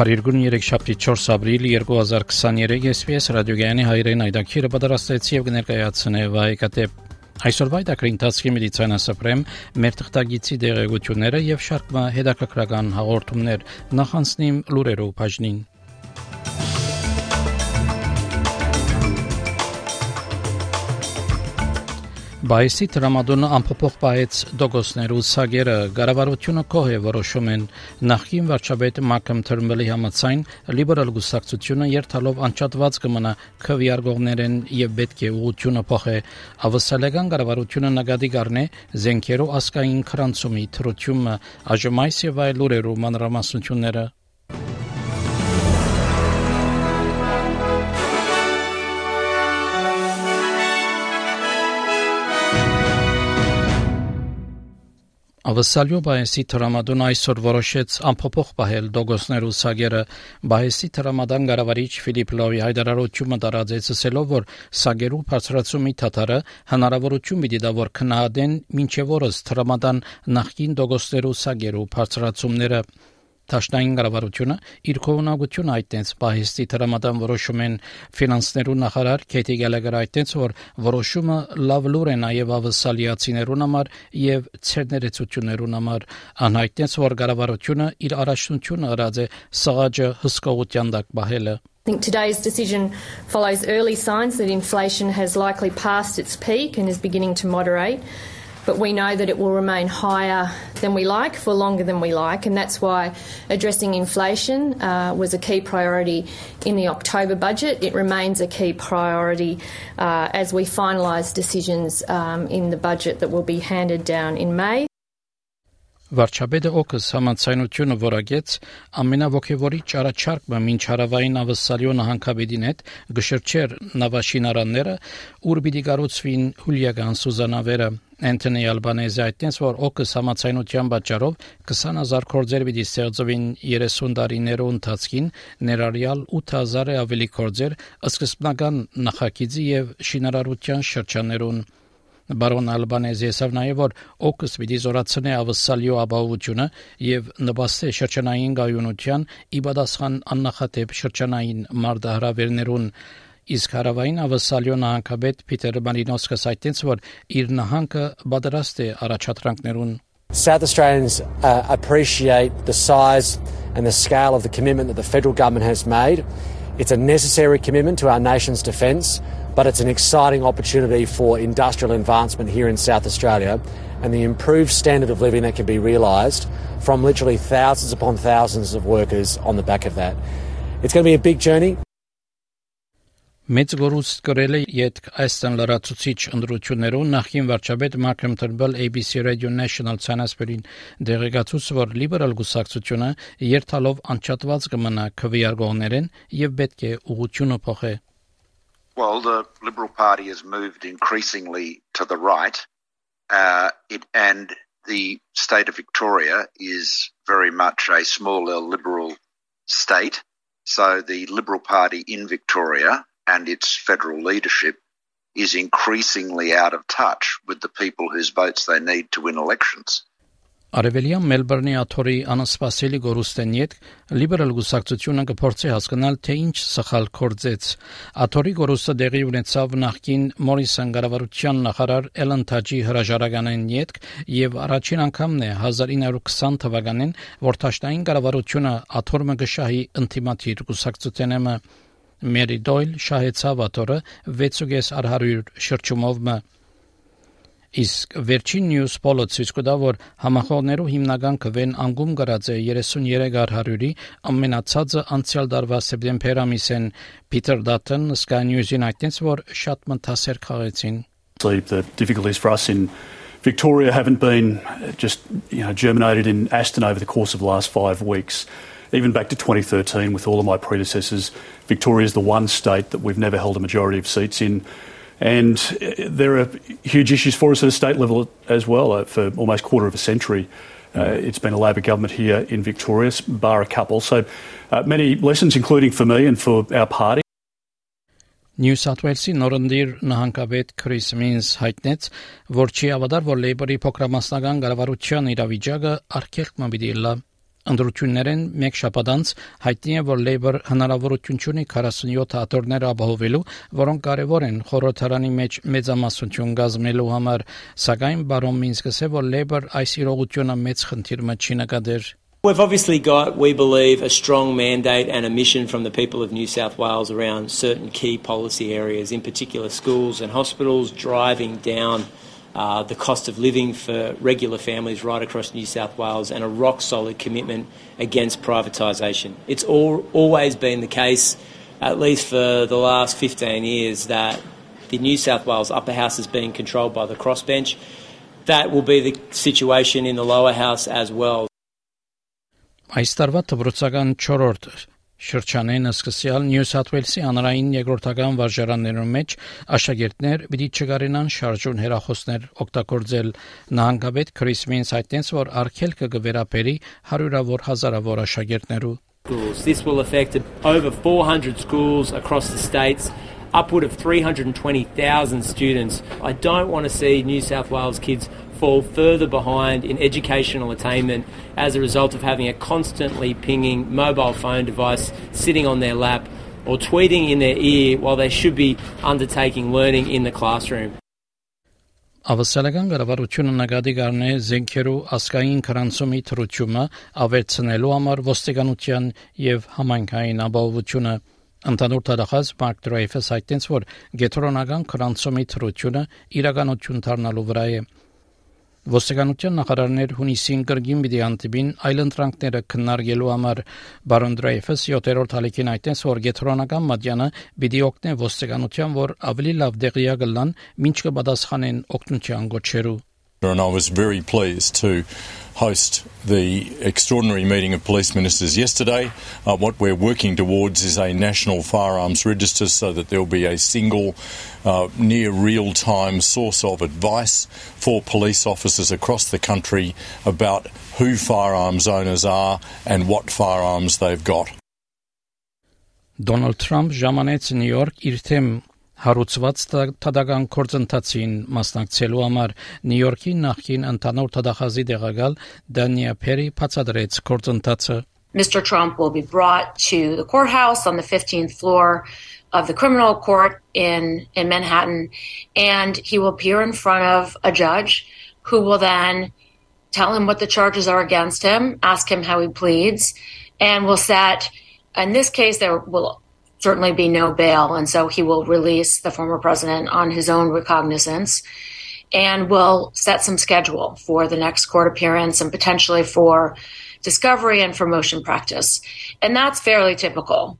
Փարիգուն 3 շաբթի 4 ապրիլ 2023 SPS ռադիոգյանի հայրեն այդակիրը պատրաստեց եւ կներկայացնե վայկատե Այսօրվա դակրին տասկի մեդիցինասապրեմ մեր թղթագիտի դեղեցությունները եւ շարք հետաքրքրական հաղորդումներ նախանցնիմ լուրերով բաժնին Բայսի տրամադոնը ամփոփող պահեց դոգոսներու սագերը գարավարությունը կող է որոշում են նախին վարչապետ Մակամ Թերմբելի համացայն լիբերալ գուսակցությունը երթալով անչատված կմնա քվիարգողներեն եւ պետք է ուղությունը փոխե ավսալական գարավարությունը նկատի կառնե զենքերու ասկային քրանցումի թրությունը ԱԺՄ-ի եւ այլ լուրերու մանրամասնությունները Ավսալյո բայեսի տրամադոն այսօր որոշեց ամփոփող պահել դոգոսներու սագերը բայեսի տրամադան գարավարիչ Ֆիլիպ Լովի հայտարարությունը տարածեց ասելով որ սագերու բարձրացումի թաթարը հնարավորություն մի դիտա որ քնահատեն մինչև օրս տրամադան նախքին դոգոսներու սագերու բարձրացումները Տաշնային կառավարությունը իր կողմնակությունը այդտենց պահեստի դրամատան որոշում են ֆինանսներու նախարար Քեթի Գալագեր այդտենց որ որոշումը լավ լուր է նաև ավսալիացիներուն համար եւ ցերներեցություններուն համար անհայտենց որ կառավարությունը իր առաջնությունը ըրած է սղաճը հսկողության դակ բահելը I think today's decision follows early signs that inflation has likely passed its peak and is beginning to moderate. But we know that it will remain higher than we like for longer than we like, and that's why addressing inflation uh, was a key priority in the October budget. It remains a key priority uh, as we finalise decisions um, in the budget that will be handed down in May. Վարչապետը օկս համացայնությունը որակեց ամենավոգևորի ճարաչարկը մինչ հարավային ավսալյոնը հանքավետին հետ գշրջեր նավաշինարանները ուր պիտի կառուցվին հուլիական սուզանավերը Անտոնի Ալբանեզի այդտենց որ օկս համացայնության պատճառով 20000 կորձեր պիտի ստեղծվին 30 տարիներու ընթացքին ներառյալ 8000-ը ավելի կորձեր սկզբնական նախագիծի եւ շինարարության շրջաներուն Բարոն Ալբանեզի ասավ նաև որ օկս պիտի զորացնե ավսալյո ապահովությունը եւ նպաստե շրջանային գայունության իբադասխան աննախադեպ շրջանային մարդահրավերներուն իսկ հարավային ավսալյո նահանգապետ Պիտեր Մարինոսկս այդտենց որ իր նահանգը պատրաստ է առաջադրանքներուն South Australians uh, appreciate the size and the scale of the commitment that the federal government has made. It's a necessary commitment to our nation's defence but it's an exciting opportunity for industrial advancement here in South Australia and the improved standard of living that can be realised from literally thousands upon thousands of workers on the back of that. It's going to be a big journey. Մեծ գորուստ կրել է յետք այստան լրացուցիչ ընդրություններով նախին վարչապետ Մարկրեմ Թրբել ABC Radio National Channel-ին դեղեկացուց որ լիբերալ գուսակցությունը երթալով անչատված կմնա քվիարգողներեն եւ պետք է ուղղությունը փոխի Well, the Liberal Party has moved increasingly to the right, uh, it, and the state of Victoria is very much a small liberal state. So the Liberal Party in Victoria and its federal leadership is increasingly out of touch with the people whose votes they need to win elections. Արևելյան Մելբուրնի աթորի անսպասելի գորուստեն յետ լիբերալ գուսակցությունը կփորձի հասկանալ թե ինչ սխալ կործեց։ Աթորի գորուստը դեղի ունեցավ նախկին Մորիսոն գարավարության նախարար Էլեն Թաջի հրաժարականեն յետ եւ առաջին անգամն է 1920 թվականին, որ Թաշտային գարավարությունը աթորը գշահի ինտիմատիր գուսակցությունեմը Մերի Դոյլ շահեցավ աթորը 6.5 արհարյուր շրջումով մը Իսկ վերջին News Poll-ը ցույց կտա, որ համախոհներու հիմնական քվեն անգում գրած է 33-100-ի ամենացածը անցյալ դարվա սեպտեմբեր ամիսին Peter Dutton Sky News-ին այդտենց որ շատ մտասեր խաղեցին. The difficulties for us in Victoria haven't been just you know germinated in Aston over the course of the last five weeks. Even back to 2013, with all of my predecessors, Victoria is the one state that we've never held a majority of seats in. And there are huge issues for us at a state level as well. Uh, for almost a quarter of a century, uh, it's been a Labor government here in Victoria, bar a couple. So uh, many lessons, including for me and for our party. Նյու Սաթ Ուելսի նորնդիր նահանգապետ Քրիս Մինս հայտնեց, որ չի ավադար, որ Լեյբորի փոքրամասնական կառավարության իրավիճակը արգելք մը լա Ընդրություններեն մեկ շաբաթ անց հայտնի է, որ Labour հնարավորություն ունի 47 հատորներ ապահովելու, որոնք կարևոր են խորհրդարանի մեջ մեծամասնություն գազմելու համար, սակայն բարոն Մինսկսը որ Labour այս իրողությունը մեծ խնդիր մը չի նկատեր We've obviously got, we believe, a strong mandate and a mission from the people of New South Wales around certain key policy areas, in particular schools and hospitals, driving down uh, the cost of living for regular families right across New South Wales, and a rock solid commitment against privatisation. It's all, always been the case, at least for the last 15 years, that the New South Wales upper house has been controlled by the crossbench. That will be the situation in the lower house as well. Այս տարվա դպրոցական 4-րդ Շրջանեն սկսյալ Նյու Սաթ Ուելսի հանրային երկրորդական վարժարաններում մեջ աշակերտներ պիտի չգարենան շարժուն հերախոսներ օգտագործել նահանգապետ Քրիս Մինս հայտնեց որ արգելքը կվերապերի հարյուրավոր հազարավոր աշակերտներու This will affect over 400 schools across the states upward of 320,000 students. I don't want to see New South Wales kids fall further behind in educational attainment as a result of having a constantly pinging mobile phone device sitting on their lap or tweeting in their ear while they should be undertaking learning in the classroom. Ավասալական կառավարությունը նկատի կառնե զենքերու ասկային քրանցումի թրությունը ավերցնելու համար ոստիկանության եւ համայնքային ապահովությունը Ընդհանուր տարախազ Մարկ Դրեյֆս հայտնեց, որ գետրոնական քրանցումի թրությունը իրականություն դառնալու վրա է։ Ոստիկանության նախարարներ հունիսին կրգին պիտի անտիբին այլընտրանքները քննարկելու համար բարոն Դրեյֆս 7-րդ հալիքին այդտենց որ գետրոնական մատյանը պիտի օգնե ոստիկանության որ ավելի լավ դեղյակ լան ինչ կպատասխանեն օգնության գոչերու And I was very pleased to host the extraordinary meeting of police ministers yesterday. Uh, what we're working towards is a national firearms register so that there'll be a single, uh, near real time source of advice for police officers across the country about who firearms owners are and what firearms they've got. Donald Trump ժամանեց Նյու Յորք իր թեմ հարուցված թադական կորձընթացին մասնակցելու համար Նյու Յորքի նախկին ընդհանուր թադախազի դեղակալ Դանիա Փերի բացատրեց կորձընթացը Mr. Trump will be brought to the courthouse on the 15th floor of the criminal court in in Manhattan and he will appear in front of a judge who will then tell him what the charges are against him, ask him how he pleads, and will set in this case there will certainly be no bail. And so he will release the former president on his own recognizance and will set some schedule for the next court appearance and potentially for discovery and for motion practice. And that's fairly typical.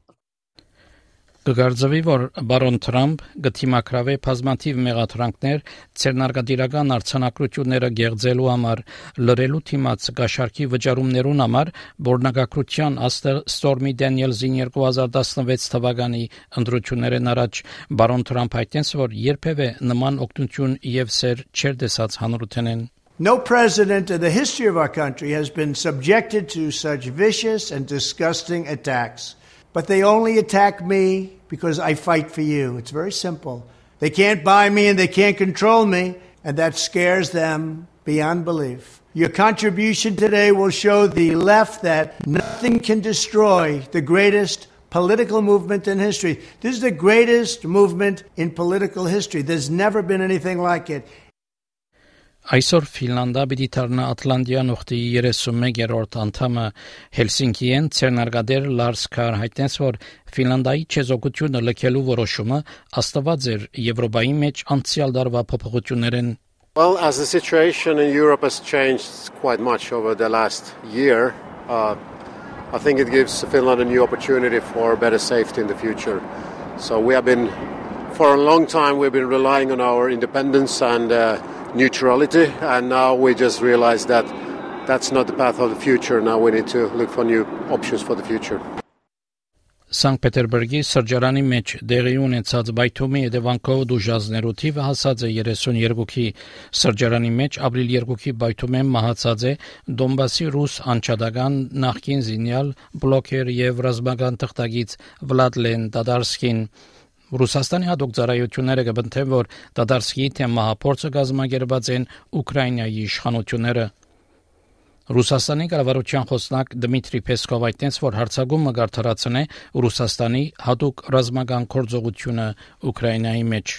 Կգարձվի, որ բարոն Թրամփ գտիմակրավե բազմաթիվ մեղադրանքներ ցերնարգադիրական արցանակությունները գեղձելու համար լրելու թիմաց գաշարքի վճարումներուն համար բորնագակրության Ստորմի Դենիելզին 2016 թվականի ընդրություններն առաջ բարոն Թրամփ հայտնեց, որ երբևէ նման օգնություն եւ սեր չեր տեսած հանրութենեն No president in the history of our country has been subjected to such vicious and disgusting attacks. But they only attack me because I fight for you. It's very simple. They can't buy me and they can't control me, and that scares them beyond belief. Your contribution today will show the left that nothing can destroy the greatest political movement in history. This is the greatest movement in political history. There's never been anything like it. Այսօր Ֆինլանդա պիտի դառնա Ատլանտյան ուխտի 31-րդ անդամը Հելսինկիեն ցերնարգադեր Լարս Քար հայտնեց, որ Ֆինլանդայի չեզոքությունը լքելու որոշումը աստված էր Եվրոպայի մեջ անցյալ դարվա փոփոխություններն Well, as the situation in Europe has changed quite much over the last year, uh, I think it gives Finland a new opportunity for better safety in the future. So we have been, for a long time, we've been relying on our independence and uh, neutrality, and now we just realize that that's not the path of the future. Now we need to look for new options for the future. Սանկտ Պետերբուրգի սրճարանի մեջ դեղի ունեցած բայթումի հետևանքով դուժազներու թիվը հասած է 32-ի սրճարանի մեջ ապրիլ 2-ի բայթումեն մահացած է Դոնբասի ռուս անչադական նախկին զինյալ բլոկեր եւ ռազմական թղթագից Վլադլեն Դադարսկին Ռուսաստանի հատուկ ծառայությունները կբնթեն, որ Դադարսկի թեմ մահապորցը գազམ་ագերված են Ուկրաինայի իշխանությունները Ռուսաստանի կառավարության խոսնակ Դմիտրի Պեսկով այդտենց որ հարցագումը գարթարացնե Ռուսաստանի հատուկ ռազմական կորձողությունը Ուկրաինայի մեջ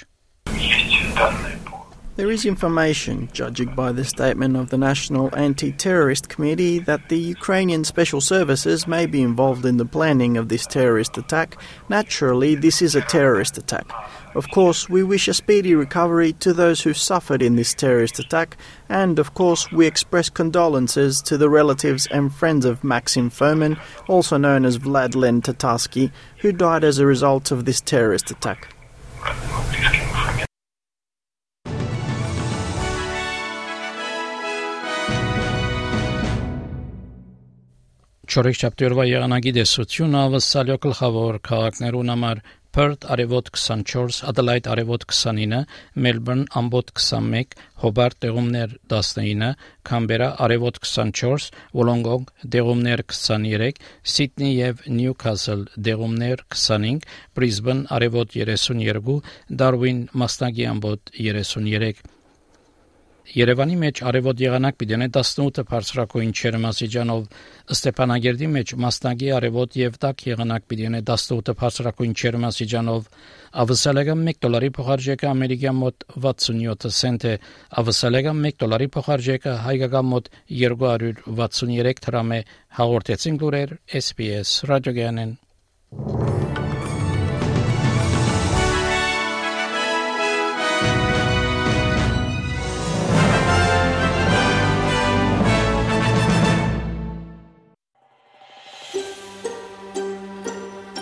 There is information, judging by the statement of the National Anti Terrorist Committee, that the Ukrainian Special Services may be involved in the planning of this terrorist attack. Naturally, this is a terrorist attack. Of course, we wish a speedy recovery to those who suffered in this terrorist attack, and of course, we express condolences to the relatives and friends of Maxim Fomin, also known as Vladlen Tatarsky, who died as a result of this terrorist attack. Չորեքշաբթի եղանակի դեսությունը ավսալյո գլխավոր քաղաքներուն համար Perth արևոտ 24, Adelaide արևոտ 29, Melbourne ամբոտ 21, Hobart տեղումներ 19, Canberra արևոտ 24, Wollongong տեղումներ 23, Sydney եւ Newcastle տեղումներ 25, Brisbane արևոտ 32, Darwin մասնագի ամբոտ 33 Երևանի մեջ արևոտ եղանակ պիտենե 18 բարձրակույն չերմասիջանով Ստեփանագերդի մեջ մասնագի արևոտ եւ տակ եղանակ պիտենե 18 բարձրակույն չերմասիջանով ավսալեգան 1 դոլարի փոխարժեքը ամերիկյան մոտ 67 سنت է ավսալեգան 1 դոլարի փոխարժեքը հայկական մոտ 263 դրամ է հաղորդեցին լուրեր SPS ռադիոգյանեն